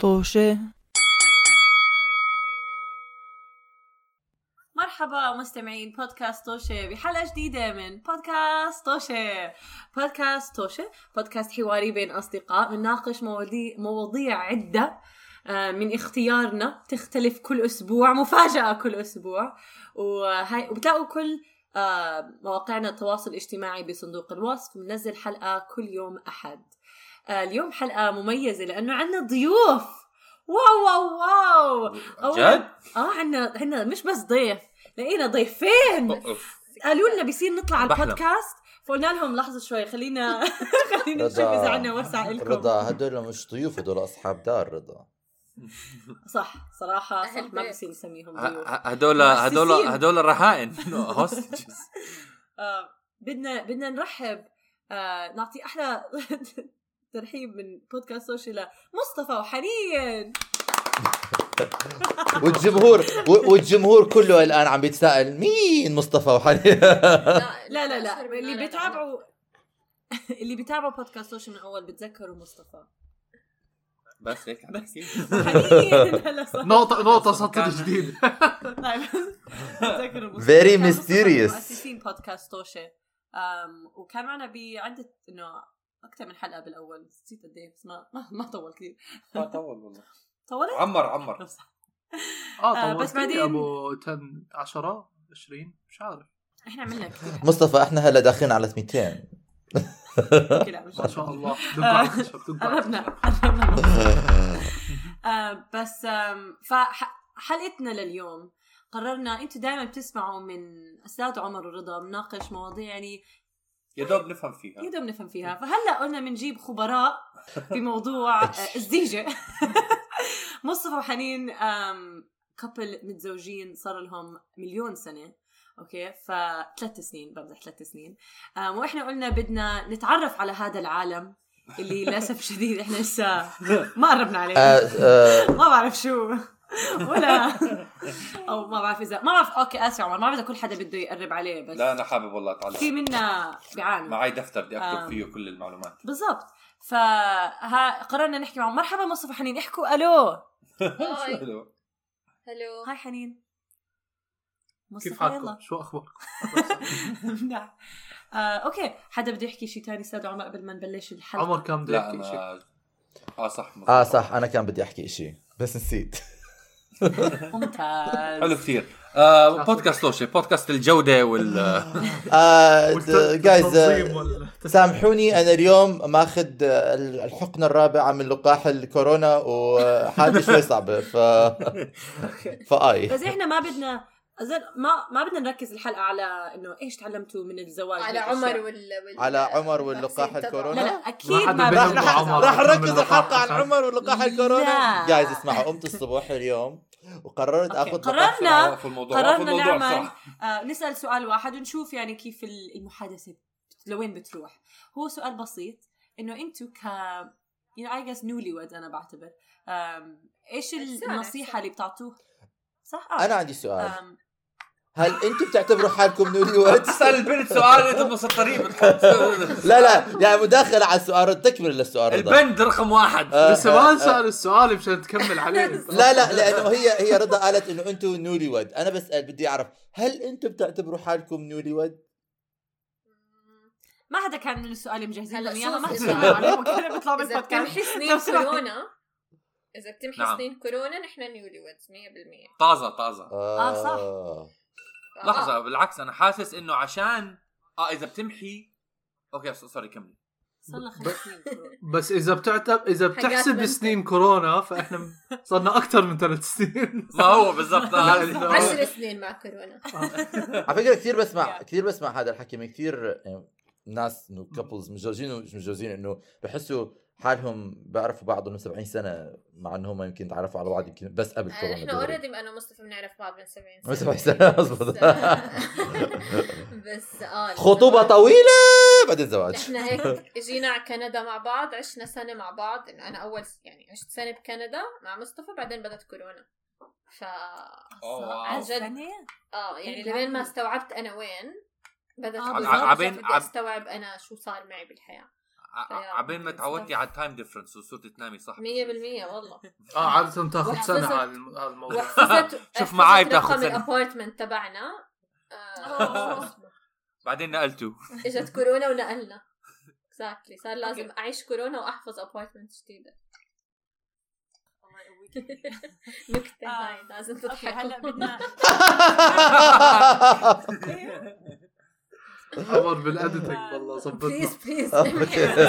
طوشة. مرحبا مستمعين بودكاست توشة بحلقة جديدة من بودكاست توشة بودكاست توشة بودكاست حواري بين أصدقاء بنناقش مواضيع مواضيع عدة آه، من اختيارنا. تختلف كل أسبوع مفاجأة كل أسبوع. وهاي وبتلاقوا كل آه، مواقعنا التواصل الاجتماعي بصندوق الوصف. بننزل حلقة كل يوم أحد. اليوم حلقة مميزة لأنه عندنا ضيوف wow wow wow جد؟ آه عنا عنا مش بس ضيف لقينا ضيفين. قالوا لنا بيصير نطلع على. البودكاست فقلنا لهم لحظة شوي خلينا خلينا نشوف. إذا عندنا وسع لكم رضا هدول مش ضيوف هدول أصحاب دار رضا صح صراحة صح ما. بصير نسميهم ضيوف هدول هدول. هدول الرهائن hostages آه بدنا بدنا نرحب آه نعطي أحلى ترحيب من بودكاست سوشيال مصطفى وحنين. والجمهور والجمهور كله الآن عم بيتساءل مين مصطفى وحنين؟ لا لا لا اللي بيتابعوا اللي بيتابعوا بودكاست سوشيال من أول بتذكروا مصطفى. بس هيك صار. نقطة نقطة سطر جديد. من mysterious. مؤسسين بودكاست أم وكان معنا بعدة إنه أكثر من حلقة بالأول. نسيت قد إيه بس ما ما, ما طول كثير ما طول والله. طولت؟ عمر عمر. آه، آه بس بس بعدين- أبو 10 10 20 مش عارف. إحنا عملنا كثير مصطفى إحنا هلا داخلين على 200 حلقة. لا، مش ما شاء الله. على قربنا آه، بس فحلقتنا لليوم قررنا أنتم دائما بتسمعوا من أستاذ عمر ورضا بناقش مواضيع يعني يا دوب نفهم فيها. يقدر نفهم فيها. فهلأ قلنا بنجيب خبراء في موضوع آه، الزيجة. مصطفى وحنين couple متزوجين صار لهم مليون سنة. okay؟ فثلاث سنين بمزح ثلاث سنين. وإحنا قلنا بدنا نتعرف على هذا العالم اللي للأسف شديد إحنا لسه ما قربنا عليه. آه، آه، ما بعرف شو. ولا أو ما بعرف اذا ما بعرف okay آسف عمر ما بعرف إذا كل حدا بده يقرب عليه بس لا أنا حابب والله في اتعلم منا بيعاني معي دفتر بدي آه. اكتب فيه كل المعلومات. بالضبط. فها قررنا نحكي معهم مرحبا مصطفى حنين. احكوا. ألو. hi. hello. hello. hi حنين. كيف مصطفى حالكم؟ يلا. شو أخباركم؟ نعم. آه، أوكي. حدا بده يحكي شيء ثاني أستاذ عمر قبل ما نبلش الحلقة؟ عمر كان بده لا يحكي شيء آه صح مظبوط. آه صح. أنا كان بدي أحكي إشي بس نسيت. ممتاز حلو كثير آه بودكاست لوشي بودكاست الجودة وال آه جايز التنظيم وال- سامحوني أنا اليوم ماخذ الحقنة الرابعة من لقاح الكورونا وحالتي شوي صعبة ف فاي بس إحنا ما بدنا أزل ما ما بدنا نركز الحلقة على إنه إيش تعلمتوا من الزواج على. عمر وال, وال... على عمر واللقاح. الكورونا؟ لا لا أكيد ما راح. راح نركز الحلقة عن عمر ولقاح الكورونا. guys اسمعوا قمت الصبح اليوم وقررت okay. آخذ قررنا- في الموضوع قررنا في الموضوع نعمل. آه نسأل سؤال واحد ونشوف يعني كيف المحادثة لوين بتروح هو سؤال بسيط إنه أنتم ك يعني اي جس نولي ود أنا بعتبر آم، إيش النصيحة. اللي بتعطوه صح آه. أنا عندي سؤال آم، هل أنتم بتعتبروا حالكم نولي وود؟ تسأل البنت سؤال انت بنص الطريق بتحط لا لا يعني مداخلة على السؤال تكمل للسؤال رضا البند رقم واحد آه، لسه آه، ما آه. نسال السؤال مشان تكمل عليه لا لا لأنه هي هي رضا قالت إنه أنتم نولي ود أنا بسال بدي أعرف هل أنتم بتعتبروا حالكم نولي ود؟ ما حدا كان من السؤال مجهزين هلا لهم اياها ما حدا إذا- سأل عليهم كانوا بيطلعوا إذا بالبودكاست بتمحي سنين. كورونا إذا بتمحي نعم. سنين كورونا نحن newlyweds 100% طازة طازة آه، صح. ف- لحظة آه. بالعكس أنا حاسس إنه عشان آه إذا بتمحي okay sorry كملي صار لنا خمس سنين كورونا. بس إذا بتعتب إذا بتحسب. سنين كورونا فإحنا صرنا أكثر من ثلاث سنين ما هو بالضبط لا، آه. عشر سنين مع كورونا على فكرة كثير بسمع كثير بسمع هذا الحكي من كثير ناس إنه couples متجوزين ومش متجوزين إنه بحسوا حالهم بيعرفوا بعض من 70 سنة مع انهم يمكن تعرفوا على بعض يمكن بس قبل كورونا نحن دغري. already أنا ومصطفى بنعرف بعض من 70 من سنة. 70 سنة مزبوط بس آه خطوبة الزواج- طويلة بعدين زواج. نحن هيك اجينا على كندا مع بعض عشنا سنة مع بعض إنه أنا أول يعني عشت سنة بكندا مع مصطفى بعدين بدت كورونا. ف. عن جد. آه يعني إيه لبين ما يعني. استوعبت أنا وين بدت آه، كورونا. عبين- أستوعب أنا شو صار معي بالحياة. عبين ما تعودتي على ال time difference وصرتي تنامي صح 100% والله. آه عادة تاخذ سنة هذا الموضوع. شوف معاي بتاخذ كم سنة. ال apartment تبعنا. آه، بعدين نقلتوا. إجت كورونا ونقلنا. exactly صار لازم أعيش كورونا وأحفظ apartment جديدة. الله يقويك نكته آه. هاي لازم تضحكوا. هلا بدنا. عمر بال editing والله please ظبطنا please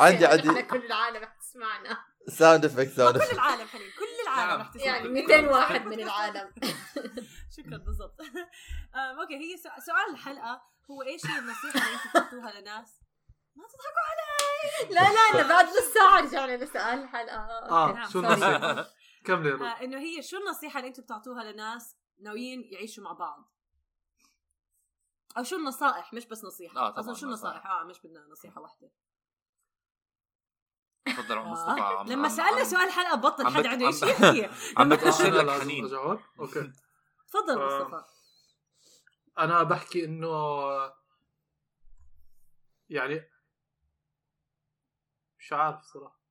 عندي- عندي- كل العالم رح تسمعنا. sound effect sound كل العالم حليل كل العالم. رح تسمع يعني 200 واحد من العالم. شكرا بالضبط. آم، okay هي سؤ- سؤال الحلقة هو إيش هي النصيحة اللي أنتم تعطوها لناس؟ ما تضحكوا علي! لا لا أنا بعد نص ساعه رجعنا لسؤال الحلقة. آه نعم، شو. النصيحة؟ كملي. آه، إنه هي شو النصيحة اللي أنتم بتعطوها لناس ناويين يعيشوا مع بعض؟ أو شو النصائح مش بس نصيحة آه، طبعاً أصلا شو نصائح. النصائح آه مش بدنا نصيحة واحدة تفضل عم آه. مصطفى عم لما سألنا سؤال حلقه بطل حد عنده شيء يحكي عم آه، أنا لك لازم حنين أوكي تفضل آه. مصطفى أنا بحكي إنه يعني مش عارف صراحة.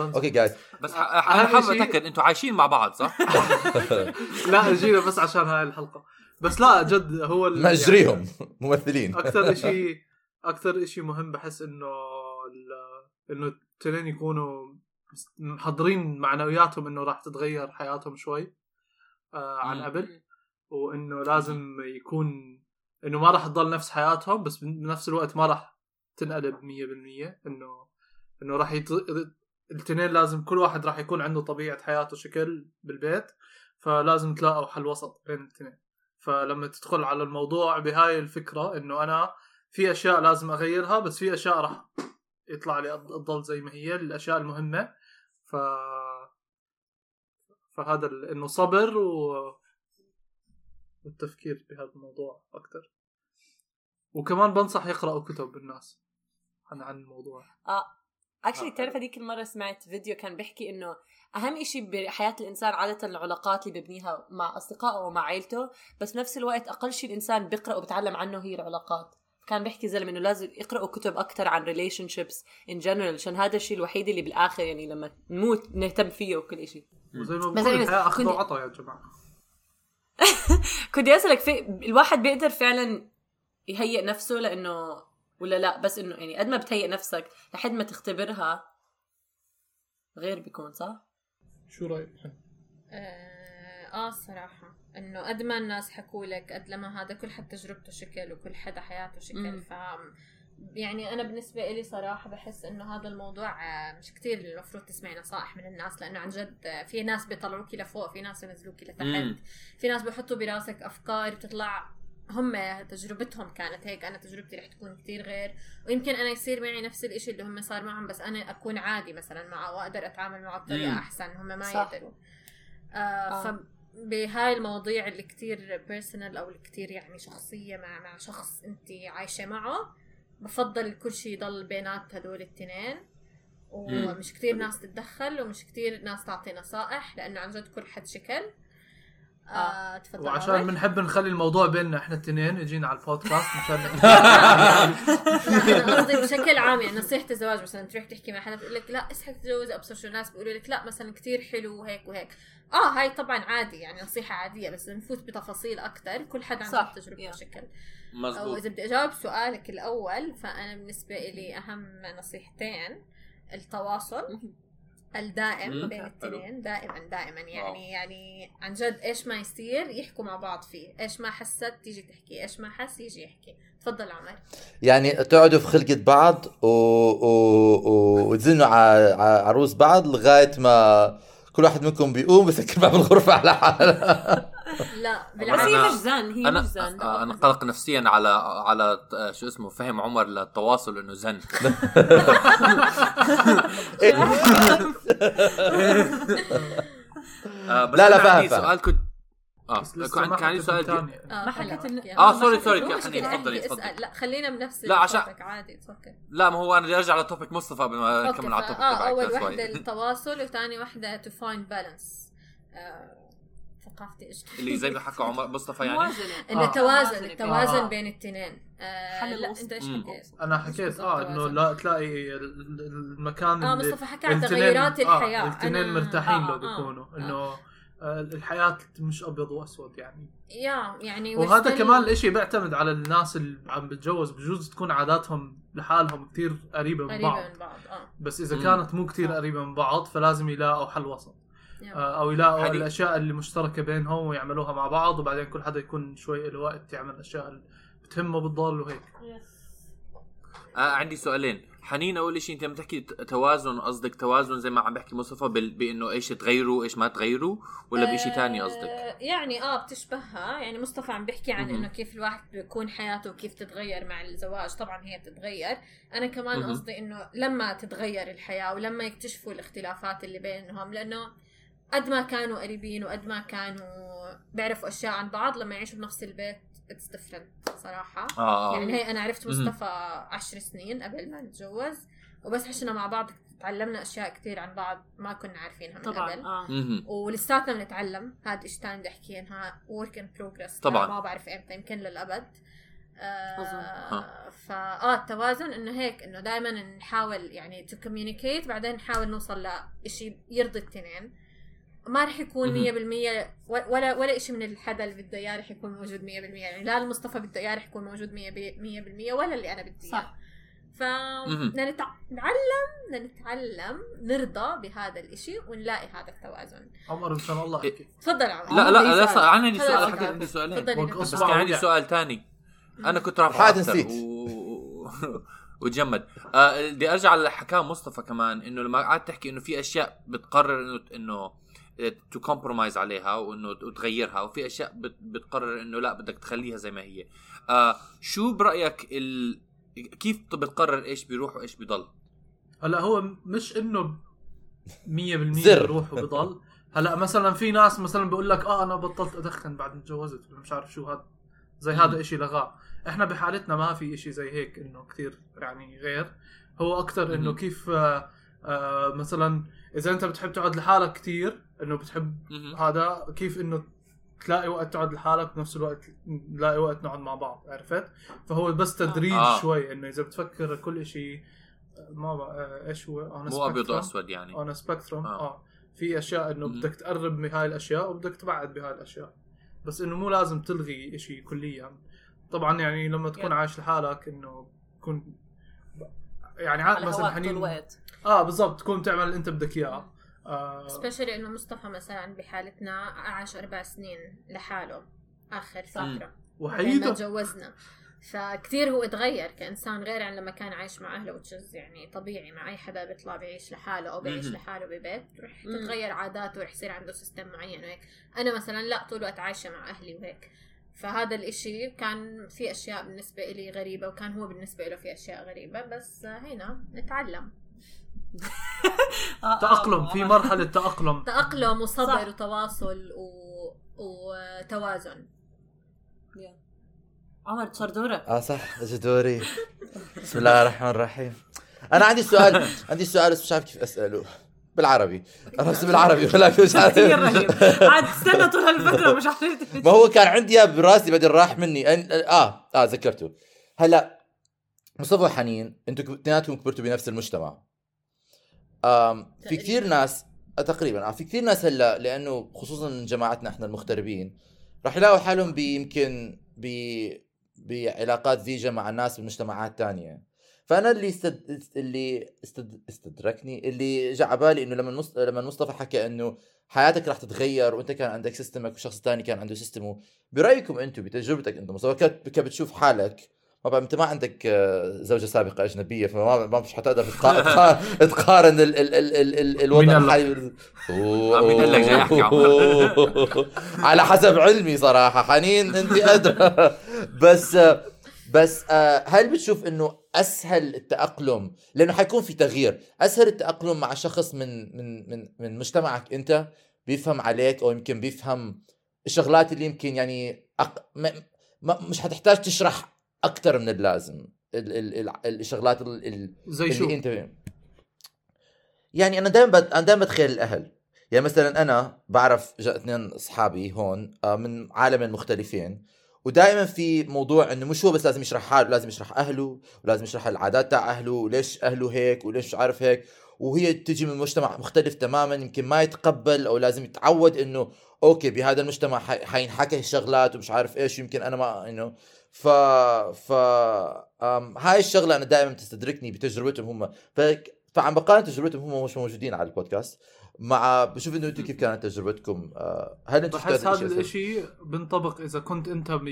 أوكي جايز بس أنا حابب أتأكد أنتوا عايشين مع بعض صح؟ لا اجينا بس عشان هاي الحلقة. بس لا جد هو ال- نجريهم ممثلين. أكثر شيء أكثر شيء مهم بحس إنه ال- إنه التنين يكونوا محضرين معنوياتهم إنه راح تتغير حياتهم شوي آه عن. قبل. وإنه لازم يكون إنه ما راح تضل نفس حياتهم بس بنفس الوقت ما راح تنقلب 100% انه إنه راح يط... التنين لازم كل واحد راح يكون عنده طبيعة حياته شكل بالبيت فلازم تلاقوا حل وسط بين التنين. فلما تدخل على الموضوع بهاي الفكرة إنه أنا في أشياء لازم أغيرها بس في أشياء راح يطلع لي تضل زي ما هي الأشياء المهمة. ف فهذا ال- إنه صبر و والتفكير بهذا الموضوع أكثر وكمان بنصح يقرأوا كتب الناس عن عن الموضوع. actually آه، بتعرف هذيك المرة سمعت فيديو كان بيحكي إنه أهم إشي بحياة الإنسان عادة العلاقات اللي ببنيها مع أصدقائه ومع عائلته بس بنفس الوقت أقل شيء الإنسان بيقرأ وبتعلم عنه هي العلاقات. كان بيحكي زلمة إنه لازم يقرأوا كتب أكثر عن relationships ان جنرال عشان هذا الشيء الوحيد اللي بالآخر يعني لما نموت نهتم فيه وكل شيء وزي ما بقول أخذ وعطا يا جماعة. كنت أسألك في الواحد بيقدر فعلا يهيئ نفسه لإنه ولا لا بس إنه يعني قد ما بتهيئ نفسك لحد ما تختبرها غير بيكون صح؟ شو رأيك؟ آه, آه الصراحة إنه قد ما الناس حكوا لك قد لما هذا كل حد تجربته شكل وكل حدا حياته شكل. ف يعني أنا بالنسبة لي صراحة بحس إنه هذا الموضوع آه، مش كتير المفروض تسمعي نصائح من الناس لأنه عن جد في ناس بيطلعوكي لفوق في ناس بينزلوكي لتحت. في ناس بيحطوا براسك أفكار بتطلع هم تجربتهم كانت هيك أنا تجربتي رح تكون كتير غير ويمكن أنا يصير معي نفس الإشي اللي هم صار معهم بس أنا أكون عادي مثلا معه وأقدر أتعامل معه بطريقة. أحسن هم ما صح. يقدروا آه آه. ف بهاي المواضيع اللي كتير بيرسونال أو اللي كتير يعني شخصية مع مع شخص أنت عايشة معه بفضل كل شيء يضل بينات هدول التنين ومش كتير ناس تتدخل ومش كتير ناس تعطي نصائح لأنه عن جد كل حد شكل آه تفضل وعشان. بنحب نخلي الموضوع بيننا إحنا التنين يجينا على البودكاست مشان قصدي بشكل عام يعني نصيحة الزواج مثلا تروح تحكي مع حدا بتقول لك لا اصحى تتجوز أبصر شو الناس بيقولوا لك لا مثلا كتير حلو وهيك وهيك آه هاي طبعا عادي يعني نصيحة عادية بس نفوت بتفاصيل أكثر كل حد صح. عنده تجربته Yeah. بشكل أو مزبوط إذا بدي أجاوب سؤالك الأول فأنا بالنسبة لي أهم نصيحتين التواصل الدائم مم. بين حلو. التنين دائما دائما يعني واو. يعني عن جد إيش ما يصير يحكوا مع بعض فيه إيش ما حست تيجي تحكي إيش ما حس يجي يحكي تفضل عمر يعني تقعدوا في خلقة بعض و... و... و... وتزنوا على ع... عروس بعض لغاية ما كل واحد منكم بيقوم بسكر باب الغرفة على حالة لا بس بالعكس هي أنا- مش زن هي أنا مش زن آه، أنا قلق نفسيا على على آه، شو اسمه فهم عمر للتواصل إنه زن آه، لا، لا، أنا فاهم،. سؤال كنت آه كان ما كان عندي سؤال ما حكيت ما sorry،. sorry، يا حنين، تفضلي،. تفضلي. لا خلينا بنفس لا، عشان- عادي تفكر لا ما هو أنا بدي أرجع على topic مصطفى بما okay نكمل على ال topic آه أول. وحدة التواصل وثاني وحدة to find balance آه، ثقافتي إيش اللي زي ما حكى عمر مصطفى يعني موازنه انه آه. توازن توازن. التوازن آه. بين الاثنين آه حل لا. أنت إيش. حكيت؟ أنا حكيت آه إنه. لا تلاقي ال- ال- المكان آه اللي مصطفى حكى عن تغيرات الحياة آه الاثنين أنا- مرتاحين آه، لو بيكونوا آه. إنه الحياة مش أبيض وأسود يعني يا يعني وهذا كمان الإشي بيعتمد على الناس اللي عم بتجوز بجوز تكون عاداتهم لحالهم كتير قريبة من بعض قريبه من بعض آه بس إذا مم. كانت مو كتير صح. قريبة من بعض فلازم يلاقوا حل وسط أو يلاقوا حديث. الأشياء اللي مشتركة بينهم ويعملوها مع بعض وبعدين كل حدا يكون شوي له وقت يعمل الاشياء اللي بتهمه بالضل وهيك. آه عندي سؤالين. حنين أول شيء أنت لما تحكي توازن قصدك توازن زي ما عم بحكي مصطفى بال... بإنه إيش تغيروا إيش ما تغيروا ولا بشيء تاني قصدك؟ آه، يعني آه بتشبهها. يعني مصطفى عم بيحكي عن. إنه كيف الواحد بيكون حياته وكيف تتغير مع الزواج. طبعا هي بتتغير. أنا كمان. قصدي إنه لما تتغير الحياة ولما يكتشفوا الاختلافات اللي بينهم لأنه قد ما كانوا قريبين وقد ما كانوا بيعرفوا أشياء عن بعض لما يعيشوا بنفس البيت it's different صراحة. آه يعني هي أنا عرفت. مصطفى عشر سنين قبل ما نتجوز وبس عشنا مع بعض تعلمنا أشياء كثير عن بعض ما كنا عارفينها من طبعا قبل. آه. مهم. ولساتنا بنتعلم هذا إيش تاني بدي أحكي انها work in progress طبعاً. ما بعرف إمتى يمكن للأبد. أظن. آه. فاه التوازن إنه هيك إنه دائما نحاول يعني to communicate بعدين نحاول نوصل لشيء يرضي الاثنين ما رح يكون مهم. 100% و- ولا ولا شيء من الحدا اللي بده إياه رح يكون موجود 100% يعني لا المصطفى بده إياه رح يكون موجود 100% ولا اللي أنا بدي إياه. صح. ف نتعلم بدنا نتعلم نرضى بهذا الإشي ونلاقي هذا التوازن. عمر إن شاء الله أحكي. تفضل عمر. لا لا عندي لا سؤال. صار عندي سؤال. حكيت عندي سؤالين. بس كان عندي. سؤال تاني أنا كنت أكتر نسيت. و... وتجمد آه بدي أرجع لحكاه مصطفى كمان إنه لما قعدت تحكي إنه في أشياء بتقرر إنه إنه to compromise عليها وإنه تغيرها وفي أشياء بت- بتقرر إنه لا بدك تخليها زي ما هي. آه شو برأيك ال... كيف بتقرر إيش بيروح وإيش بيضل؟ هلا هو مش إنه 100% زر. بروح وبضل هلا مثلا في ناس مثلا بيقول لك آه أنا بطلت أدخن بعد ما تجوزت مش عارف شو هذا زي هذا إشي لغاه إحنا بحالتنا ما في إشي زي هيك إنه كثير يعني غير. هو أكثر إنه. كيف آه آه مثلا إذا أنت بتحب تقعد لحالك كثير إنه بتحب. هذا كيف إنه تلاقي وقت تقعد لحالك بنفس الوقت نلاقي وقت نقعد مع بعض عرفت فهو بس تدريج آه. آه. شوي إنه إذا بتفكر كل شيء ما آه، إيش هو a مو أبيض. وأسود يعني on spectrum آه. آه في أشياء إنه. بدك تقرب من هاي الأشياء وبدك تبعد بهاي الأشياء بس إنه مو لازم تلغي شيء كليا طبعا يعني لما تكون. عايش لحالك إنه تكون يعني مثلا حنين آه بالضبط تكون تعمل اللي أنت بدك إياه آه especially إنه مصطفى مثلا بحالتنا عاش أربع سنين لحاله آخر فترة. وحيده تجوزنا. فكتير هو اتغير كإنسان غير عن لما كان عايش مع أهله which is يعني طبيعي مع أي حدا بيطلع بيعيش لحاله أو بيعيش. لحاله ببيت رح. تتغير عاداته ورح يصير عنده system معين وهيك. أنا مثلا لا طول الوقت عايشة مع أهلي وهيك. فهذا الإشي كان في أشياء بالنسبة لي غريبة وكان هو بالنسبة له في أشياء غريبة بس هنا نتعلم. آه، آه، تأقلم في آه. مرحلة تأقلم. تأقلم وصبر. وتواصل و... وتوازن. عمر صار دورك. آه صح. اجى دوري؟ بسم الله الرحمن الرحيم. أنا عندي سؤال عندي سؤال بس مش عارف كيف أسأله. بالعربي. أنا بس بالعربي ولكن مش عارف. كثير رهيب. عاد استنى طول هالفترة مش عارف. ما هو كان عندي إياه براسي بعدين راح مني. أن... آه آه ذكرته. هلا مصطفى وحنين أنتم اثنيناتكم كبرتوا بنفس المجتمع. في. كثير ناس آه تقريبا آه في كثير ناس هلأ لأنه خصوصا جماعتنا إحنا المغتربين راح يلاقوا حالهم بيمكن ب بعلاقات زيجة مع ناس بمجتمعات تانية فأنا اللي استد... اللي استد... استدركني اللي جاء على بالي إنه لما المص... لما مصطفى حكى إنه حياتك راح تتغير وأنت كان عندك system ك وشخص تاني كان عنده system ه برايكم أنتم بتجربتك أنتم مصطفى كيف كيف بتشوف حالك بعرف أنت ما عندك آه، زوجة سابقة أجنبية فما ما مش حتقدر تقا- تقا- تقارن ال ال ال ال ال الوضع؟ الحالي آه،؟ على حسب علمي صراحة حنين أنت أدرى بس بس آه، هل بتشوف إنه أسهل التأقلم لأنه حيكون في تغيير أسهل التأقلم مع شخص من من من من مجتمعك أنت بيفهم عليك أو يمكن بيفهم الشغلات اللي يمكن يعني أق... ما... ما مش حتحتاج تشرح أكثر من اللازم. ال... ال... ال... الشغلات ال... ال... زي اللي شو؟ أنت يعني أنا دائما بد... أنا دائما بتخيل الأهل. يعني مثلا أنا بعرف اثنين أصحابي هون آه، من عالمين مختلفين ودائما في موضوع إنه مش هو بس لازم يشرح حاله لازم يشرح أهله ولازم يشرح العادات تاع أهله وليش أهله هيك وليش عارف هيك وهي تجي من مجتمع مختلف تماما يمكن ما يتقبل أو لازم يتعود إنه أوكي بهذا المجتمع حينحكى الشغلات ومش عارف إيش يمكن أنا ما إنه ف ف أم... هاي الشغلة أنا دائما تستدركني بتجربتهم هم. ف... فعم بقارن تجربتهم هم مش موجودين على البودكاست. مع بشوف إنه أنتم كيف كانت تجربتكم؟ آه، هل أنتم بحس هذا الشيء؟ الإشي بنطبق إذا كنت أنت ب...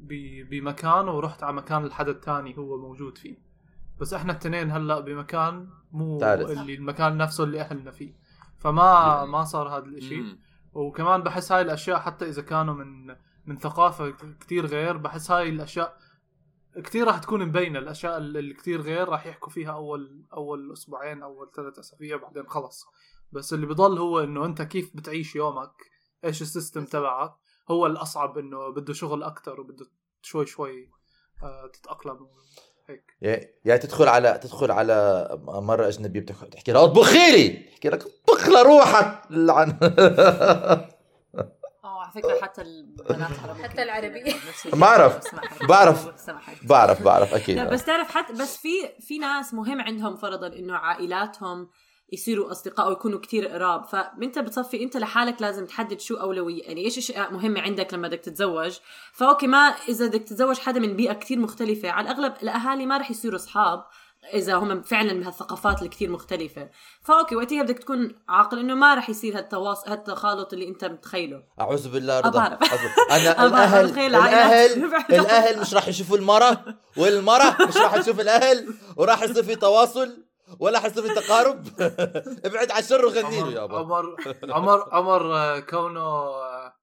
ب... بمكان ورحت على مكان الحدا الثاني هو موجود فيه. بس إحنا التنين هلأ بمكان مو ثالث. اللي المكان نفسه اللي اهلنا فيه. فما ما صار هذا الإشي. مم. وكمان بحس هاي الأشياء حتى إذا كانوا من من ثقافة كتير غير بحس هاي الأشياء كتير راح تكون مبينة الأشياء اللي كتير غير راح يحكوا فيها أول أول أسبوعين أول ثلاث أسابيع بعدين خلص. بس اللي بضل هو إنه أنت كيف بتعيش يومك؟ إيش السيستم تبعك؟ هو الأصعب إنه بده شغل أكتر وبده شوي شوي آه، تتأقلم هيك. يا تدخل على تدخل على مرة أجنبية بتح- بتحكي لها أطبخي لي! تحكي لك أطبخ لروحك! لعن فكرة حتى البنات حتى العربية. بعرف. بعرف. سمحت. بعرف بعرف أكيد لا بس تعرف حتى بس في في ناس مهم عندهم فرضا إنه عائلاتهم يصيروا أصدقاء ويكونوا كتير قراب فأنت بتصفي أنت لحالك لازم تحدد شو أولوية يعني إيش أشياء مهمة عندك لما بدك تتزوج فأوكي ما إذا بدك تتزوج حدا من بيئة كتير مختلفة على الأغلب الأهالي ما رح يصيروا أصحاب إذا هم فعلا من هالثقافات اللي كتير مختلفة. فأوكي وقتها بدك تكون عاقل إنه ما رح يصير هالتواصل هالتخالط اللي أنت متخيله. أعوذ بالله رضا. أنا الاهل الاهل. الاهل مش راح يشوفوا المرأة والمرأة مش راح تشوف الأهل وراح يصير في تواصل ولا حيصير في تقارب. ابعد عن الشر وغني له يابا عمر عمر عمر آه، كونه آه، آه،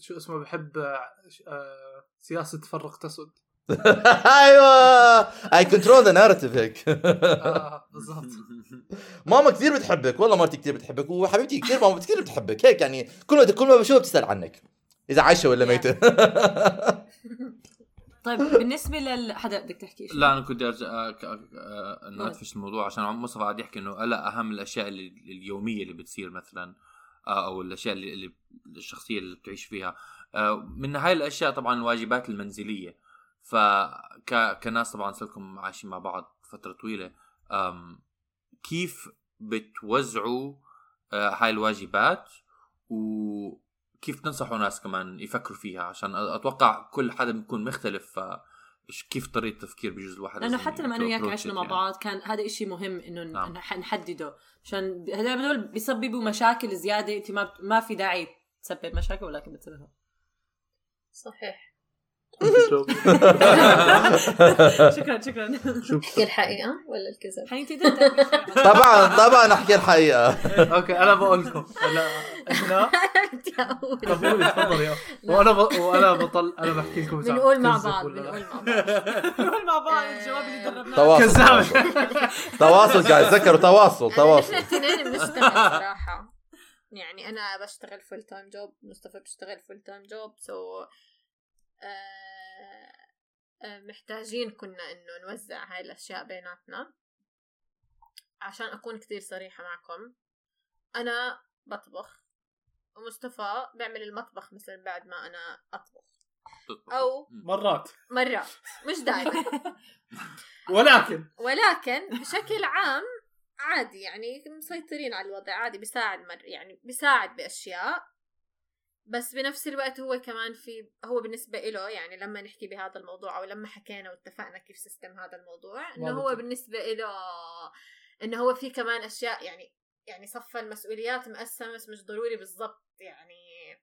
شو اسمه بحب سياسة فرق تسد. أيوه. I control the narrative هيك. آه، بالضبط. ماما كثير بتحبك والله مرتي كثير بتحبك وحبيبتي كثير ماما كثير بتحبك هيك يعني كل ما كل ما بشوفها بتسأل عنك إذا عايشة ولا ميتة. طيب بالنسبة لل حدا بدك تحكي شيء؟ لا أنا كنت بدي أرجع آه، آه، إنه أدفش الموضوع عشان عم مصطفى قاعد يحكي إنه هلأ أهم الأشياء اللي اليومية اللي بتصير مثلا أو الأشياء اللي, اللي الشخصية اللي بتعيش فيها. من هاي الأشياء طبعا الواجبات المنزلية. فك كناس طبعا صرتكم عايشين مع بعض فترة طويلة. أم، كيف بتوزعوا آه، هاي الواجبات؟ وكيف تنصحوا ناس كمان يفكروا فيها؟ عشان أتوقع كل حدا بيكون مختلف ف كيف طريقة التفكير بجوز الواحد لأنه حتى لما أنا وياك عشنا مع يعني. بعض كان هذا إشي مهم إنه نعم. نح- نحدده. عشان هذول هدول بيسببوا مشاكل زيادة أنت ما بت- ما في داعي تسبب مشاكل ولكن بتسببها. صحيح. شكرا شكرا. احكي الحقيقة ولا الكذب؟ طبعا طبعا احكي الحقيقة. okay أنا بقول لكم هلا إحنا. طب قولي تفضل يا وأنا ب... وأنا بطل أنا بحكي لكم بنقول مع بعض. بنقول مع بعض. نقول مع بعض الجواب اللي دربناه. تواصل. كذاب. تواصل جايز ذكروا تواصل تواصل. إحنا الاثنين بنشتغل صراحة. يعني أنا بشتغل full-time job مصطفى بيشتغل full-time job so محتاجين كنا إنه نوزع هاي الأشياء بيناتنا عشان أكون كتير صريحة معكم. أنا بطبخ ومصطفى بيعمل المطبخ مثلا بعد ما أنا أطبخ. أو- مرات. مرات. مش دائما ولكن. ولكن بشكل عام عادي يعني مسيطرين على الوضع عادي بيساعد مر يعني بيساعد بأشياء. بس بنفس الوقت هو كمان في هو بالنسبة إله يعني لما نحكي بهذا الموضوع أو لما حكينا واتفقنا كيف سيستم هذا الموضوع إنه هو. بالنسبة إله إنه هو في كمان أشياء يعني يعني صفى المسؤوليات مقسمة بس مش ضروري بالضبط يعني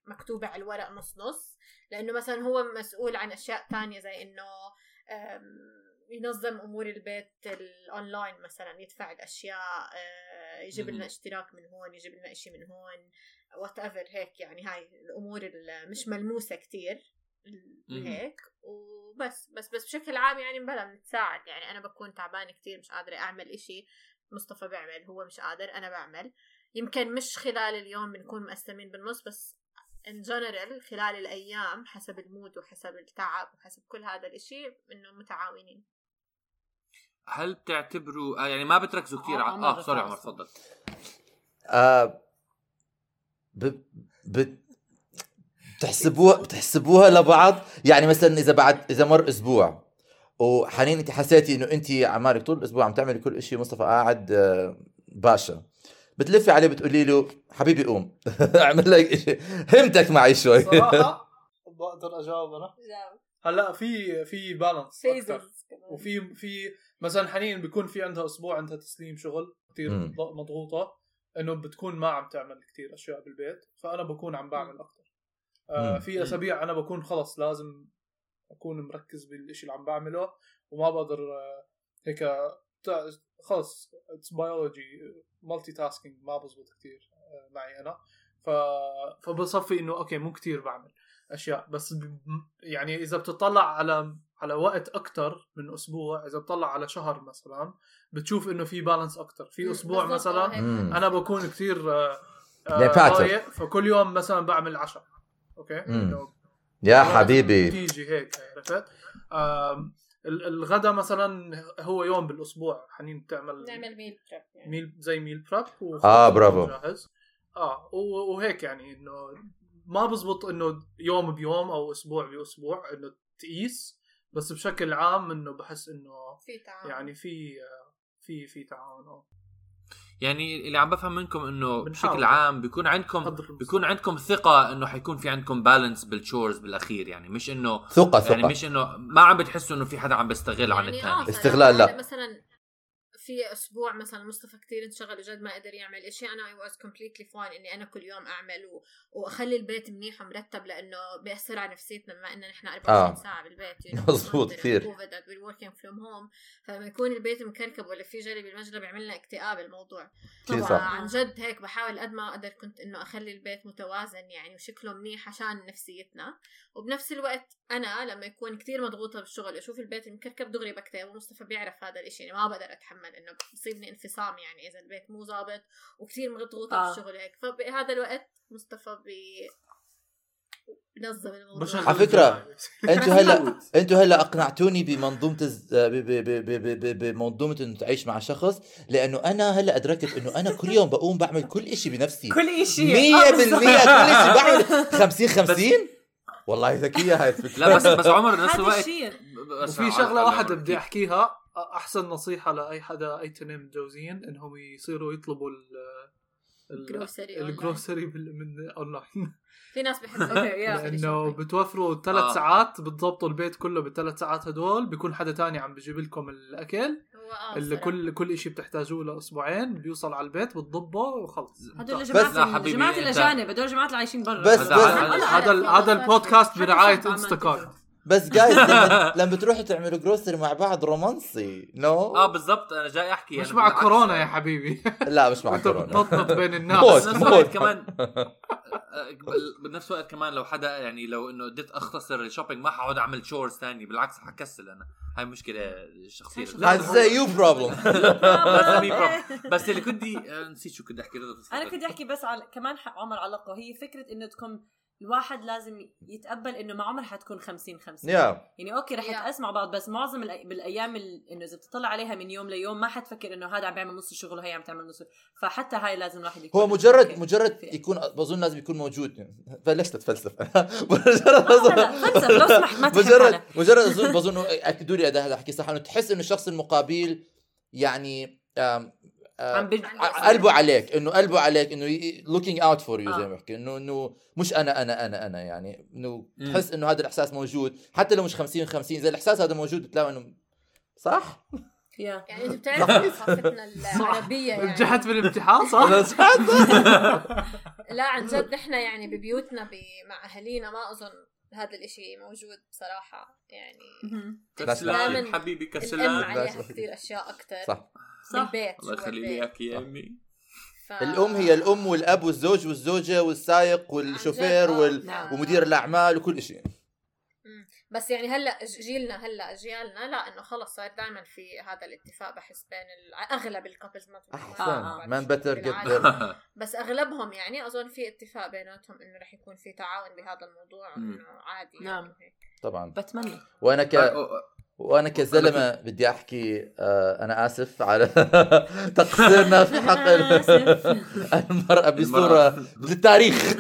مكتوبة على الورق نص نص لأنه مثلا هو مسؤول عن أشياء تانية زي إنه ينظم أمور البيت الاونلاين مثلا يدفع الأشياء آه، يجيب. لنا اشتراك من هون يجيب لنا إشي من هون whatever هيك يعني هاي الأمور اللي مش ملموسة كتير مهم. هيك. وبس بس بس بشكل عام يعني بلا بنتساعد يعني أنا بكون تعبانة كتير مش قادرة أعمل إشي. مصطفى بيعمل هو مش قادر أنا بعمل. يمكن مش خلال اليوم بنكون مقسمين بالنص بس in general خلال الأيام حسب ال mood وحسب التعب وحسب كل هذا الإشي إنه متعاونين. هل بتعتبروا آه يعني ما بتركزوا كثير آه، على آه sorry عمر. تفضل. آه ب... ب... بتحسبوها بتحسبوها لبعض. يعني مثلا إذا بعد إذا مر أسبوع وحنين أنت حسيتي إنه أنت عمالك طول الأسبوع عم تعملي كل شيء مصطفى قاعد آه، باشا بتلفي عليه بتقولي له حبيبي قوم اعمل لك شيء همتك معي شوي. صراحة بقدر أجاوب أنا. هلأ في في بالانس. وفي في مثلا حنين بيكون في عندها أسبوع عندها تسليم شغل كثير. مضغوطة. انه بتكون ما عم تعمل كثير أشياء بالبيت فأنا بكون عم بعمل أكثر آه. في أسابيع أنا بكون خلص لازم أكون مركز بالشيء اللي عم بعمله وما بقدر آه هيك خلص it's biology multitasking ما بزبط كثير آه معي أنا. ف فبصفي إنه okay مو كثير بعمل. أشياء بس. يعني إذا بتطلع على على وقت أكثر من أسبوع إذا بتطلع على شهر مثلا بتشوف إنه في balance أكثر في أسبوع مثلا آه،. أنا بكون كثير آه، آه،. رايق فكل يوم مثلا بعمل عشاء. okay؟ يا حبيبي. تيجي هيك عرفت؟ آم، ال- الغدا مثلا هو يوم بالأسبوع. حنين بتعمل نعمل meal prep يعني. meal زي meal prep آه، برافو. جاهز. آه وهيك يعني إنه ما بزبط إنه يوم بيوم أو أسبوع بأسبوع إنه تقيس بس بشكل عام إنه بحس إنه في تعاون يعني في في في تعاون آه. يعني اللي عم بفهم منكم إنه. بشكل عام بيكون عندكم. بيكون عندكم ثقة إنه حيكون في عندكم balance بال chores بالأخير يعني مش إنه ثقة يعني ثقة مش إنه ما عم بتحسوا إنه في حدا عم بيستغل عن يعني الثاني آه، استغلال لا. فأنا مثلا في أسبوع مثلا مصطفى كثير انشغل وجد ما قدر يعمل إشي أنا I was completely fine إني أنا كل يوم أعمل و... وأخلي البيت منيح ومرتب لأنه بيأثر على نفسيتنا بما انه نحن 24 آه. ساعة بالبيت Under كثير. Working from home فلما يكون البيت مكركب ولا في جري بالمجرى بيعمل لنا اكتئاب الموضوع كثير طبعاً. صح عن جد هيك بحاول قد ما أقدر كنت إنه أخلي البيت متوازن يعني وشكله منيح عشان نفسيتنا وبنفس الوقت أنا لما يكون كتير مضغوطة بالشغل أشوف البيت مكركب دغري بكتئب ومصطفى بيعرف هذا الإشي يعني ما بقدر أتحمل إنه بيصيبني انفصام يعني إذا البيت مو ظابط وكتير مضغوطة آه. بالشغل هيك. فبهذا الوقت مصطفى بي بنظم الموضوع. على فكرة، الجاي. أنتوا هلا أنتوا هلا أقنعتوني بمنظومة الز- بمنظومة إنه تعيش مع شخص لأنه أنا هلا أدركت إنه أنا كل يوم بقوم بعمل كل شيء بنفسي. كل شيء 100% كل شيء بعمل. 50 50 والله ذكيه هاي الفكرة لا بس بس عمر نفس الوقت بس شغلة واحدة بدي أحكيها. أحسن نصيحة لأي حدا أي تنين متجوزين إنهم يصيروا يطلبوا ال grocery بال- من اونلاين في ناس بيحبوا. لأنه بتوفروا ثلاث آه. ساعات بتضبطوا البيت كله بالثلاث ساعات هدول بيكون حدا تاني عم بجيب لكم الأكل. اللي. كل كل شيء بتحتاجوه لاسبوعين بيوصل على البيت بتضبه وخلص هدول جماعة أنت- الاجانب هدول جماعة اللي عايشين برا بس- هذا- هذا- هذا ال- هذا البودكاست برعايه انستكارت بس جايز لما, لما بتروحوا تعملوا grocery مع بعض رومانسي no آه بالضبط أنا جاي أحكي مش أنا مع بالعكس. كورونا يا حبيبي لا مش مع كورونا بتنطط بين. الناس بس نفس الوقت. كمان آه، بنفس الوقت كمان لو حدا يعني لو إنه بديت أختصر ال shopping ما حقعد أعمل chores ثاني بالعكس حكسل أنا هاي مشكلة شخصية هذا يو بروبلم بس مي problem. بس اللي كنت آه، نسيت شو كنت أحكي. أنا كنت أحكي بس على كمان ح- عمر علقه هي فكرة إنه تكون الواحد لازم يتقبل إنه ما عمر حتكون 50 50 يا يعني okay رح Yeah. يتقاس مع بعض بس معظم الأي... بالأيام ال... إنه إذا بتطلع عليها من يوم ليوم ما حتفكر إنه هذا عم بيعمل نص الشغل وهي عم تعمل نص فحتى هاي لازم الواحد يكون هو مجرد okay. مجرد في- يكون بظن لازم يكون موجود بلشت أتفلسف مجرد لا، لا، فلسف، لو سمحت ما مجرد. مجرد اظن بظن أكدوا لي هذا احكي صح إنه تحس إنه الشخص المقابل يعني عم. ع- قلبه عليك إنه قلبه عليك إنه looking out for you زي آه. ما بحكي انه إنه مش أنا أنا أنا أنا يعني إنه. تحس إنه هذا الإحساس موجود حتى لو مش 50 50 اذا الإحساس هذا موجود بتلاقي إنه صح؟ يا. يعني انت بتعرف ثقافتنا العربية يعني نجحت بالامتحان صح؟ صح؟ لا عن جد نحن يعني ببيوتنا. مع أهالينا ما أظن هذا الإشي موجود بصراحه يعني. كسلان دايماً حبيبي الأم كسلان عليها كثير أشياء أكثر صح صح بالبيت الله يخلي لي البيت. إياك يا أمي ف... الأم هي الأم والأب والزوج والزوجة والسائق والشوفير جد، وال... نعم. ومدير الأعمال وكل شيء. بس يعني هلأ جيلنا هلأ أجيالنا لا إنه خلص صار دائما في هذا الاتفاق بحس بين ال... أغلب الكابلز ما أحسن آه. مان بتر. بس أغلبهم يعني أظن في اتفاق بيناتهم إنه رح يكون في تعاون بهذا الموضوع. إنه عادي نعم. يعني. طبعا بتمنى وأنا ك وأنا كزلمة بدي أحكي آه أنا آسف على تقصيرنا في حق. المرأة بصورة للتاريخ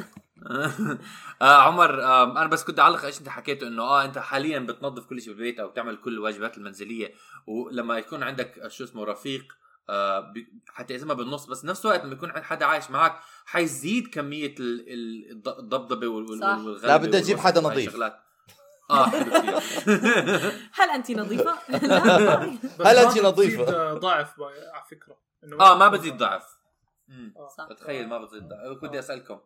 آه عمر آه أنا بس كنت أعلق إيش أنت حكيته إنه آه أنت حاليا بتنظف كل شيء بالبيت أو بتعمل كل الواجبات المنزلية ولما يكون عندك آه، شو اسمه رفيق آه بي- حتقسمها بالنص بس نفس الوقت لما يكون عند حدا عايش معك حيزيد كمية ال- ال- الض- الضبضبة. والغلبة لا، بدي والوسخ حدا نظيف. آه حلو كثير هل انت نظيفة؟ هل نظيفة؟ بتزيد ضعف على فكرة آه ما بتزيد ضعف. آه. تخيل ما بتزيد ضعف بدي أسألكم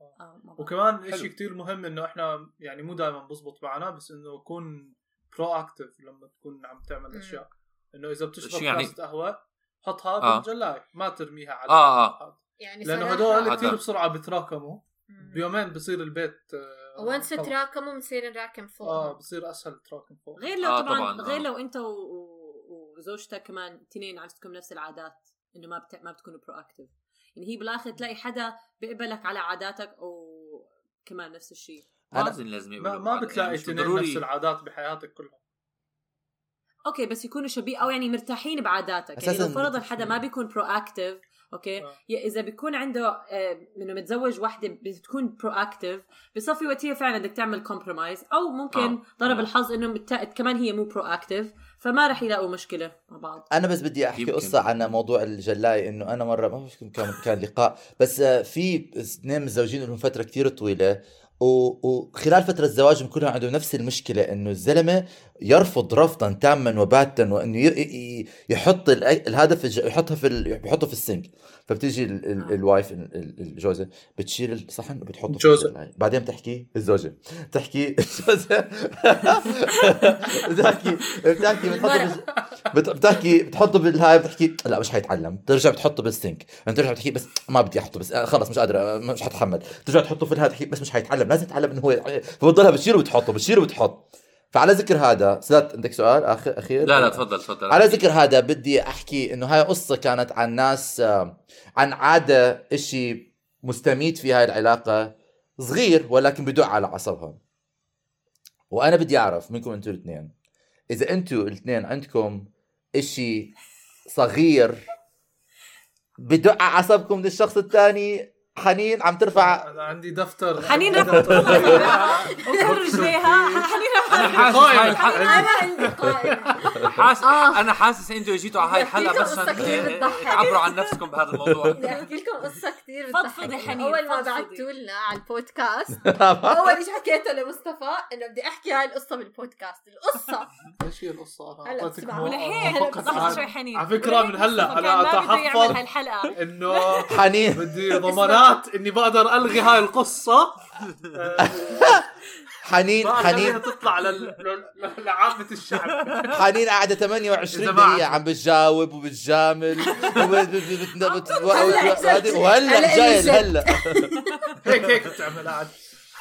آه، بعرف. وكمان. شيء كتير مهم إنه إحنا يعني مو دائما بزبط معنا بس إنه نكون proactive لما تكون عم تعمل. أشياء إنه إذا بتشرب شو يعني؟ كاسة قهوة حطها آه. بالجلاي ما ترميها على آه، الأحد. يعني لأنه هدول. كثير بسرعة بيتراكموا مم. بيومين بصير البيت آه، once خلص. تراكموا بنصير نراكم فوق آه بصير أسهل تراكم فوق غير لو آه، طبعا, طبعاً، غير آه. لو أنت و- و- وزوجتك كمان تنين عندكم نفس العادات إنه ما بت... ما بتكونوا proactive يعني هي بالآخر تلاقي حدا بيقبلك على عاداتك وكمان نفس الشيء لازم لازم ما, ما. بتلاقي يعني ضروري- نفس العادات بحياتك كلها أوكي بس يكونوا شبيه أو يعني مرتاحين بعاداتك يعني لو فرضا حدا ما بيكون proactive أوكي آه. إذا بيكون عنده آه، إنه متزوج وحدة بتكون proactive بصفي وقت هي فعلا بدك تعمل compromise أو ممكن آه. ضرب آه. الحظ إنه. كمان هي مو proactive فما رح يلاقوا مشكلة مع بعض أنا بس بدي أحكي يمكن. قصة عن موضوع الجلاي إنه أنا مرة ما بعرف كان كان لقاء بس آه، في اثنين متزوجين لهم فترة كثير طويلة وخلال فترة زواجهم كلهم عندهم نفس المشكلة إنه الزلمة يرفض رفضا تاما وباتا وإنه يحط ال- الهدف يحطها في ال- يحطه في ال sink فبتيجي آه. ال wife ال- ال- الجوزة بتشيل الصحن وبتحطه. الجلاي. بعدين بتحكي الزوجة. بتحكي الجوزة. بتحكي بتحكي بتحطه بتحكي بتحطه بالهاي بتحكي لا مش حيتعلم. ترجع بتحطه بال sink انت ترجع بتحكي بس ما بدي أحطه بس خلص مش قادر آه، مش حتحمل. ترجع تحطه في الهاي تحكي بس مش حيتعلم. لازم يتعلم إنه هو فبتضلها بتشيله وبتحطه بتشيله وبتحط فعلى ذكر هذا سداد عندك سؤال؟ اخر أخير؟ لا لا تفضل تفضل. على ذكر هذا بدي أحكي إنه هاي قصة كانت عن ناس آه، عن عادة إشي مستميت في هاي العلاقة صغير ولكن بدق على عصبها وأنا بدي أعرف منكم أنتوا الاثنين إذا أنتوا الاثنين عندكم إشي صغير بدق على عصبكم للشخص الثاني حنين عم ترفع أنا عندي دفتر. حنين. وكل رجليها حنين رح أنا حاسس أنا عندي قائمة حاسس آه. أنا حاسس أنتوا جيتوا على هاي الحلقة بدي بس. تعبروا عن نفسكم بهذا الموضوع بدي أحكي لكم قصة كثير فضفضي بتضحك حنين، أول ما. بعثتوا لنا على البودكاست أول شيء حكيته لمصطفى إنه بدي أحكي هاي القصة بالبودكاست القصة إيش هي القصة أنا هلا ولهيك عن- شوي حنين على فكرة من هلا. يعمل هالحلقة إنه حنين بدي ضمانات إني بقدر ألغي هاي القصة حنين حنين تطلع لعامة الشعب. حنين قاعدة 28 إذا ما دقيقة عم بتجاوب وبتجامل وهلا هلا جاي. هلا هيك هيك بتعمل عاد.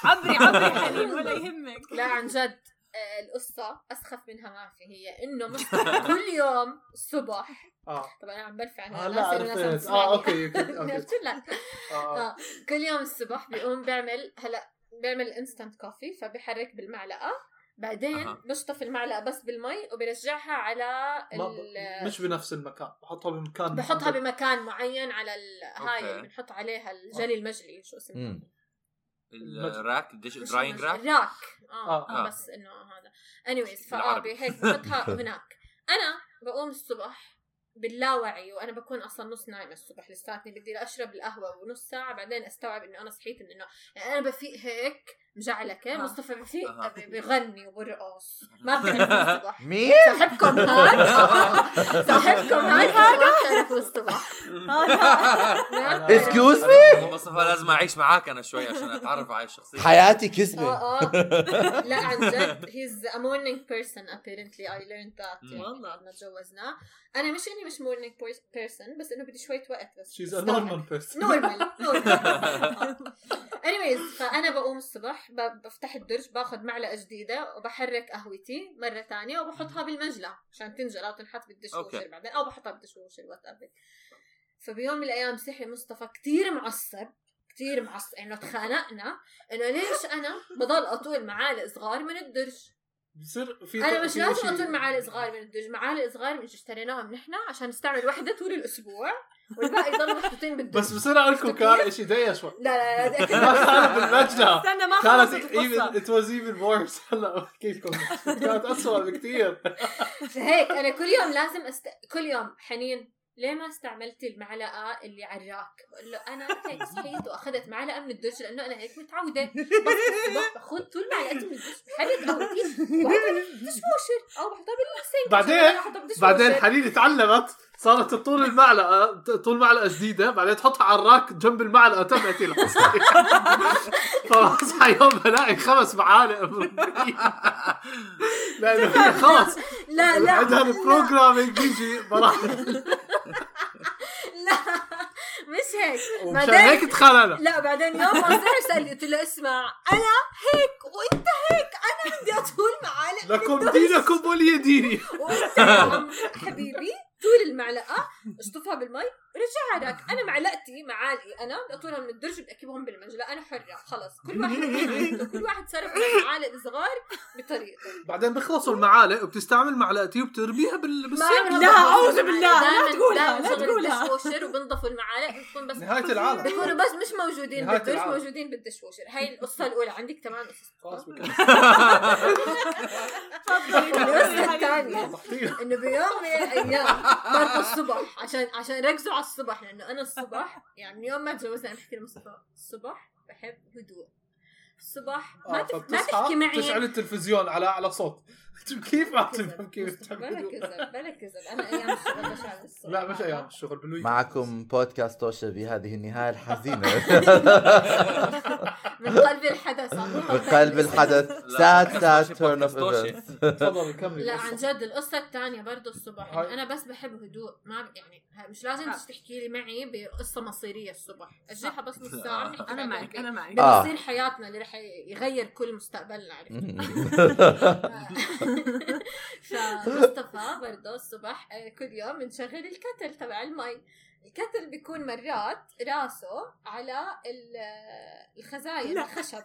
عبري عبري حنين ولا يهمك. لا عن جد آه، القصة أسخف منها ما في هي إنه مصطفى كل يوم الصبح آه. طبعا أنا عم هلا ناس الناس عم عرفت. تسمعني. آه أوكي أوكي أوكي. قلت لك آه. آه. كل يوم الصبح بيقوم بيعمل هلا بيعمل instant coffee فبيحرك بالمعلقة بعدين أها. بشطف المعلقة بس بالمي وبرجعها على ال... مش بنفس المكان بحطها بمكان بحطها بمكان معين على ال... هاي. اللي بنحط عليها الجلي المجلي شو اسمه. ال rack مش drying المجلي، rack ال rack آه, آه. آه. آه. بس إنه هذا anyways بالعربي. فهيك بحطها هناك أنا بقوم الصبح باللاوعي وأنا بكون أصلا نص نايمة الصبح لساتني بدي أشرب القهوة ونص ساعة بعدين أستوعب إنه أنا صحيت من إنه يعني أنا بفيق هيك مجعلكه آه. مصطفى بفيق أها. ب- بغني وبرقص. ما بتعرفوا الصبح مين؟ صاحبكم هاد؟ آه. صاحبكم هاد؟ ما بتعرفوا الصبح excuse me مصطفى لازم أعيش معاك أنا شوي عشان أتعرف على الشخصية. حياتي كذبة آه آه. لا عن جد he's a morning person apparently. I learned that. يعني والله. بعد ما تجوزنا. أنا مش إني مش morning person بس إنه بدي شوية وقت بس. she's a normal person normal normal anyways فأنا بقوم الصبح. بفتح الدرج باخذ معلقة جديدة وبحرك قهوتي مرة تانية وبحطها بالمجلى عشان تنجل أو تنحط بال dishwasher. بعدين أو بحطها بال dishwasher whatever فبيوم من الأيام صحي مصطفى كتير معصب كتير معصب. انه تخانقنا إنه ليش أنا بضل أطول معالق صغار من الدرج؟ بصير في أنا مش لازم أطول معالق صغار من الدرج معالق صغار مش اشتريناهم نحن عشان نستعمل وحده طول الأسبوع. والباقي يضلوا محطوطين بالدج بس بصير أقول لكم كان شيء دقيقه شوي لا لا لا كانت بالمجنة استنى ما كانت even القصة it was even worse. هلا احكي لكم كانت اسوء بكثير هيك أنا كل يوم لازم أست... كل يوم حنين ليه ما استعملتي المعلقة اللي على الراك؟ بقول له أنا هيك صحيت وأخذت معلقة من الدش لأنه أنا هيك متعودة. بس باخذ طول معلقتي من الدش. بحرك أو بحطها بالدش واشر أو بحطها بالسينك بعدين- بعدين. حنين تعلمت صارت تطول المعلقه طول معلقة جديدة. بعدين تحطها على الراك جنب المعلقة تبعتي الحصه فاصحى يوم بلاقي خمس معالق. لأنه خلص لا لا. عندها البروجرامينج بيجي براحل لا مش هيك. ومشان بعدين- هيك تخانقنا لا بعدين يوم ما صار سألني قلت له اسمع أنا هيك وأنت هيك أنا بدي أطول معالق لكم. دينكم ولي ديني وانت يا عم حبيبي طول المعلقة اشطفها بالمي. رجعها هذاك أنا معلقتي معالقي أنا بدي اطولها من الدرج بدي اكبهم بالمنجله أنا حرة. خلص كل واحد كل واحد صرف المعالق الصغار بطريقته. بعدين بيخلصوا المعالق وبتستعمل معلقتي وبترميها بال- بالسيف لا، المعالق. بالله، لا تقولها، لا تقولها. وبنضفوا المعالق بتكون بس نهاية العالم. بيكونوا بس مش موجودين العالم. موجودين بالدش ووشر هاي القصة الأولى. عندك كمان بكفي. القصة الثانية. تحطيها. إنه بيوم من الأيام برضه الصبح عشان عشان ركزوا على الصبح لأنه أنا الصبح يعني من يوم ما تجوزنا أنا بحكي لمصطفى الصبح بحب هدوء. الصبح ما آه، تف... ما تحكي معي. تشعل التلفزيون على اعلى صوت. كيف ما تفهم كيف تحب بلا؟ كذب بلا كذب. أنا أيام الشغل بشعل الصبح لا مش أيام الشغل بالويك معكم بودكاست توشا بهذه النهاية الحزينة. من قلب الحدث عم بقلب الحدث. of توشي. events. تفضلي كملي لا. عن جد القصة الثانية برضه الصبح. أنا بس بحب هدوء ما ب- يعني مش لازم آه. تحكي لي معي بقصة مصيرية الصبح. أجلها بس نص بنحكي أنا معك أنا معك آه. بمصير حياتنا اللي رح يغير كل مستقبلنا عرفت؟ فمصطفى برضه الصبح آه، كل يوم بنشغل الكتل تبع المي. الكتل بيكون مرات راسه على ال- الخزاين. الخشب.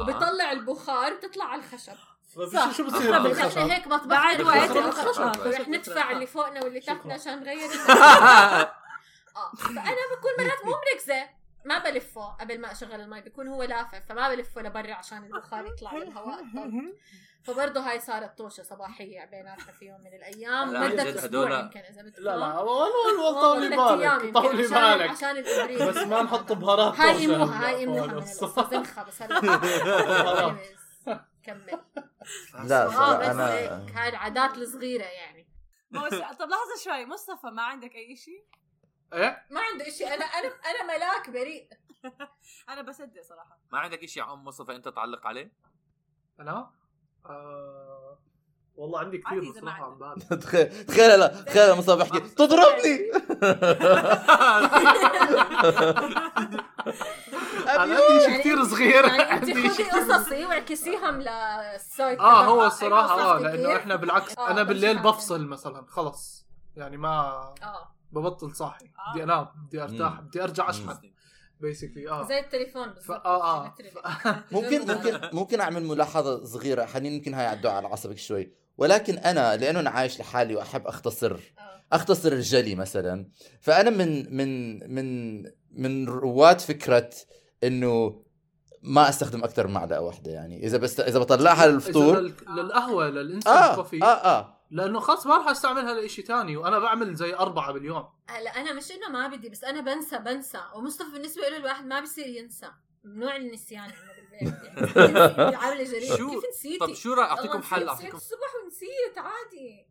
وبيطلع البخار بتطلع على الخشب فبشو- شو بصير نحن بالخشب؟ هيك مطبخ بعد وقت الخشب. رح ندفع اللي فوقنا واللي. تحتنا عشان نغير آه فأنا بكون مرات مو مركزة ما بلفه قبل ما أشغل المي بيكون هو لافف فما بلفه لبرا عشان البخار يطلع والهواء الطلق فبرضه هاي صارت طوشة صباحية بيناتنا في يوم من الأيام. مدت جد أسبوع يمكن إذا بتفهم لا لا والله والله طولي بالك طولي عشان- بالك. عشان الابريق بس ما نحط بهارات هاي ايموها هاي ايموها من خالص. القصة زنخة بس هلا. كمل. لا هيك هاي العادات الصغيرة يعني. طب لحظة شوي مصطفى ما عندك أي شيء إيه؟ ما عنده شيء أنا أنا أنا ملاك بريء. أنا بصدق صراحة. ما عندك شيء يا عم مصطفى أنت تعلق عليه؟ أنا؟ آه، والله عندي كثير بصراحة عم عندك. بالي. تخيل تخيل لا تخيل مصطفى بحكي تضربني! أنا عندي شيء كثير صغير. يعني عندي شيء قصصي واعكسيهم للسايت آه هو الصراحة آه لأنه؟ إحنا بالعكس. آه، أنا بالليل. بفصل مثلا خلص. يعني ما ببطل صاحي. آه. بدي أنام بدي أرتاح. بدي أرجع أشحن. بيسكلي آه. زي التليفون بالضبط آه آه. ممكن ممكن ممكن أعمل ملاحظة صغيرة. حنين ممكن هاي عدوا على عصبك شوي. ولكن أنا لأنه أنا عايش لحالي وأحب أختصر آه. أختصر الجلي مثلا فأنا من من من من رواد فكرة إنه ما أستخدم أكثر من معلقه واحدة يعني. إذا بس إذا بطلعها إذا للفطور لل- للقهوة للانستنت آه كوفي آه آه. لأنه خلص ما راح استعملها لشيء ثاني وأنا بعمل زي أربعة باليوم. هلا أنا مش إنه ما بدي بس أنا بنسى بنسى. ومصطفى بالنسبة له الواحد ما بيصير ينسى. ممنوع النسيان يعني عامله جريمه شو- كيف نسيتي؟ طب شو رايك أعطيكم نسيت- حل صحيت أعطيكم. الصبح ونسيت عادي.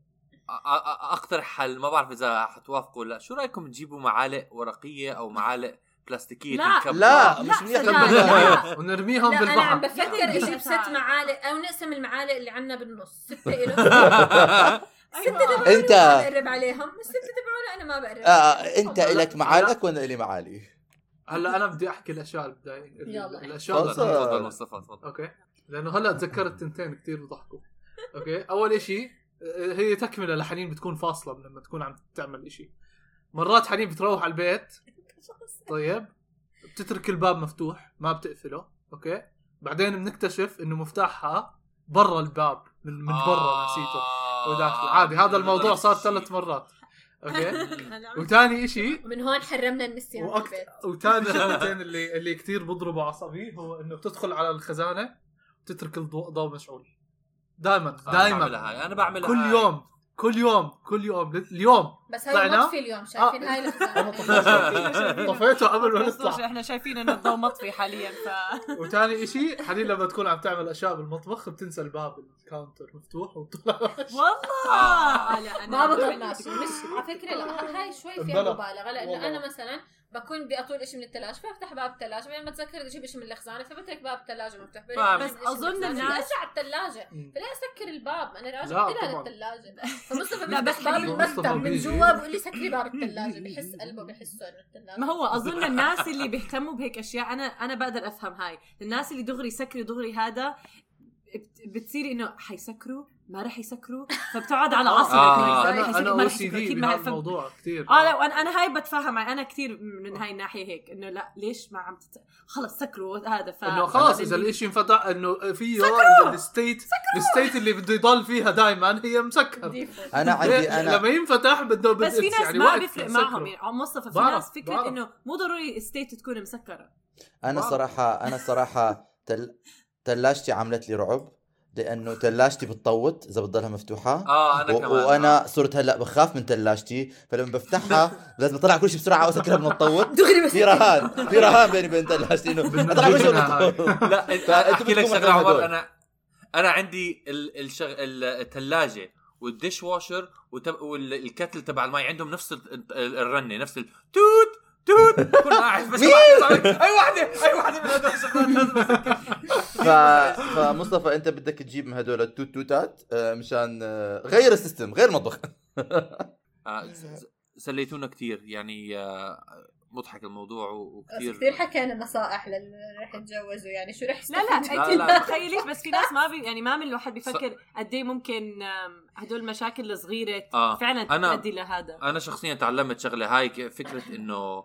أقترح حل. ما بعرف إذا حتوافقوا ولا شو رأيكم تجيبوا معالق ورقية أو معالق بلاستيكية لا. لا لا، مش منيح. لا. ونرميهم لا أنا عم بالبحر بفكر لا. أجيب ست معالق أو نقسم المعالق اللي عنا بالنص ستة إله ستة تبعونا أنت- ما بقرب عليهم الستة تبعونا أنا ما بقرب آه أنت تفضل. إلك معالق وأنا إلي معالي هلا أنا بدي أحكي الاشياء البدايه يلا. الاشياء تفضل. مصطفى تفضل أوكي لأنه هلا تذكرت تنتين كثير بضحكوا أوكي أول إشي آه، هي تكملة لحنين بتكون فاصلة لما تكون عم تعمل إشي مرات حنين بتروح على البيت طيب. بتترك الباب مفتوح ما بتقفله أوكي؟ بعدين بنكتشف إنه مفتاحها برا الباب من من برا نسيته. وداخل. عادي هذا الموضوع صار ثلاث مرات أوكي؟ وثاني اشي ومن هون حرمنا النسيان وأكت... وثاني شغلتين اللي اللي كثير بضربوا عصبي هو إنه تدخل على الخزانة وتترك الضوء ضوء مشعول. دائما آه، دائما أنا بعملها كل. يوم. كل يوم كل يوم اليوم بس هاي؟ مطفي اليوم شايفين آه. هاي طفيته قبل ما نطلع إحنا شايفين إنه الضوء مطفي حاليا ف وثاني إشي حنين لما تكون عم تعمل أشياء بالمطبخ بتنسى الباب ال counter مفتوح وبتطلع والله آه. لا أنا ما بطلع ماشي مش على فكرة لا هاي شوي فيها. مبالغة لأنه. أنا مثلا بكون بدي أطول شيء من الثلاجه فافتح باب الثلاجه بعدين ما اتذكر بدي أجيب شيء من الخزانه فبترك باب الثلاجه مفتوح بس الخزانة. الناس- بدي ارجع الثلاجه. فليه أسكر الباب أنا راجع لا، لها طبعاً. للثلاجه فمصطفى بس باب المكتب من. جوا بقول لي سكري باب الثلاجه بحس قلبه بحسه انه الثلاجه ما هو أظن الناس اللي بيهتموا بهيك أشياء أنا أنا بقدر أفهم هاي الناس اللي دغري سكري دغري هذا بت- بتصيري إنه حيسكروا ما راح يسكروا فبتقعد على عصبك آه. إنه أنا أنا أو رح سي يسكروا، دي أكيد من ما هذا هيفهم. الموضوع كثير آه لا وأنا أنا هاي بتفهم أنا كثير من هاي الناحية هيك إنه لا ليش ما عم تت... خلص سكروا هذا ف إنه خلاص إذا الإشي انفتح إنه فيه ال state ال state اللي بده يضل فيها دائما هي مسكر. أنا عندي أنا لما ينفتح بده بس في بد- ناس يعني ما بيفرق. معهم يعني مصطفى في بعرف- ناس فكرة. إنه مو ضروري state تكون مسكرة أنا. صراحة أنا صراحة تل... ثلاجتي عملت لي رعب لأنه ثلاجتي بتطوط إذا بتضلها مفتوحة آه أنا و... كمان وأنا صرت هلأ بخاف من ثلاجتي فلما بفتحها لازم أطلع كل شيء بسرعة واسكرها من الطوط دغري بس في رهان في رهان بيني وبين ثلاجتي إنه أطلع كل شيء من. لا أحكي لك شغلة عمر. أنا أنا عندي ال- الشغ... ال- الثلاجه وال dish washer. وال kettle تبع المي عندهم نفس ال- ال- الرنة نفس التوت توت بكون قاعد بس مين؟ أي وحده أي وحده من هدول. فمصطفى أنت بدك تجيب من هدول التوت توتات آه، مشان آه، غير ال system غير المطبخ آه، سليتونا كثير يعني مضحك الموضوع وكثير كثير حكينا نصائح للي رح يتجوزوا يعني شو رح لا لا انت لا. تخيليش بس في ناس ما بي يعني ما من الواحد بيفكر قد إيه ممكن هدول المشاكل الصغيرة آه. فعلا أنا- تؤدي لهذا أنا شخصيا تعلمت شغلة هاي فكرة إنه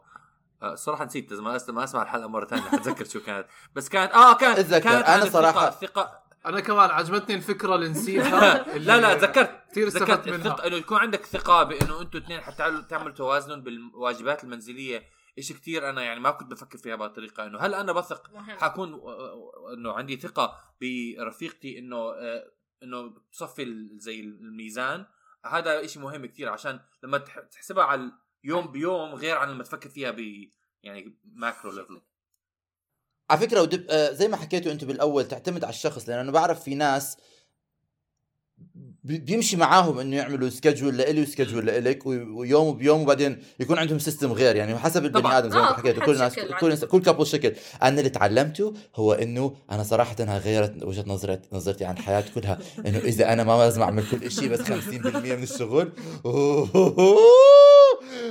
آه، صراحة نسيت لازم ما أسمع الحلقة مرة ثانية حتذكر شو كانت. بس كانت آه كانت أتذكر. كانت الثقة- صراحة- الثقة أنا كمان عجبتني الفكرة اللي نسيتها. لا لا تذكرت كثير ذكرت استفدت الثقة منها إنه يكون عندك ثقة بإنه أنتوا اثنين حتعملوا تعملوا توازن بالواجبات المنزلية. إشي كتير أنا يعني ما كنت بفكر فيها بهالطريقة إنه هل أنا بثق. حكون آه، إنه عندي ثقة برفيقتي إنه آه، إنه تصفي ال- زي الميزان. هذا إشي مهم كتير عشان لما تح- تحسبها على يوم بيوم غير عن لما تفكر فيها ب يعني macro level على فكرة ودب... آه، زي ما حكيتوا أنتم بالأول تعتمد على الشخص لأن أنا بعرف في ناس بي- بيمشي معاهم إنه يعملوا schedule لإلي و schedule لإلك وي- ويوم بيوم وبعدين يكون عندهم system غير. يعني حسب البني. آدم زي ما آه، حكيت كل شكل. كل ناس كل couple شكل. أنا اللي تعلمته هو إنه أنا صراحة انها غيرت وجهة نظرتي نظرتي عن حياتي كلها. إنه إذا أنا ما لازم اعمل كل شيء بس 50% من الشغل.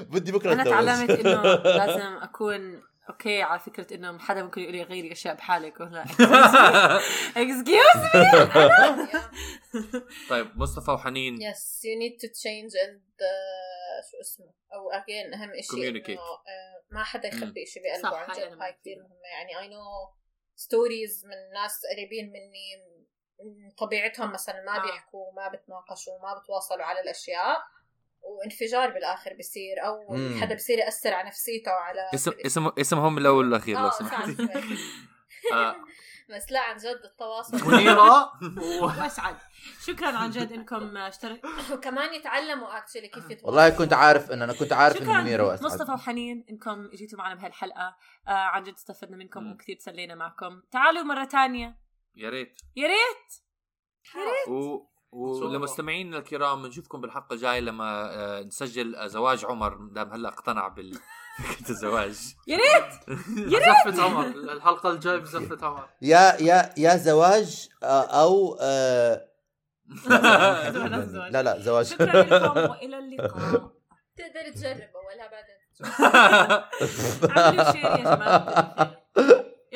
بدي بكرة أنا. تعلمت إنه لازم أكون okay على فكرة إنه حدا ممكن يقول لي غيري أشياء بحالك. ولا excuse طيب مصطفى وحنين. yes you need to change and شو اسمه؟ أو again أهم شيء. إنه آه، ما حدا يخبي شيء بقلبه عن هاي جد. هاي كتير. كثير مهمة. يعني I know stories من ناس قريبين مني طبيعتهم مثلا ما آه. بيحكوا ما بتناقشوا ما بتواصلوا على الأشياء. وانفجار بالآخر بصير أو مم. حدا بصير يأثر على نفسيته وعلى اسم اسم اسمهم الأول والأخير لو آه سمحت. آه، بس لا عن جد التواصل. منيره وأسعد. شكرا عن جد إنكم اشترك. وكمان يتعلموا actually كيف يتواصلوا. والله كنت عارف ان أنا كنت عارف إنه شكرا منيره وأسعد. مصطفى وحنين إنكم اجيتوا معنا بهالحلقة. آه عن جد استفدنا منكم مم. وكثير تسلينا معكم. تعالوا مرة تانية. يا ريت. يا ريت. و ولمستمعينا الكرام بنشوفكم بالحلقة الجاية لما آه، نسجل آه، زواج عمر. دام هلا اقتنع بفكره الزواج. يا ريت! زفة عمر. الحلقة الجاية بزفة عمر. يا يا يا زواج آه، أو آه، لا لا زواج. شكرا لكم وإلى اللقاء. تقدر تجرب اولها بعدين اعملوا شير يا جماعة.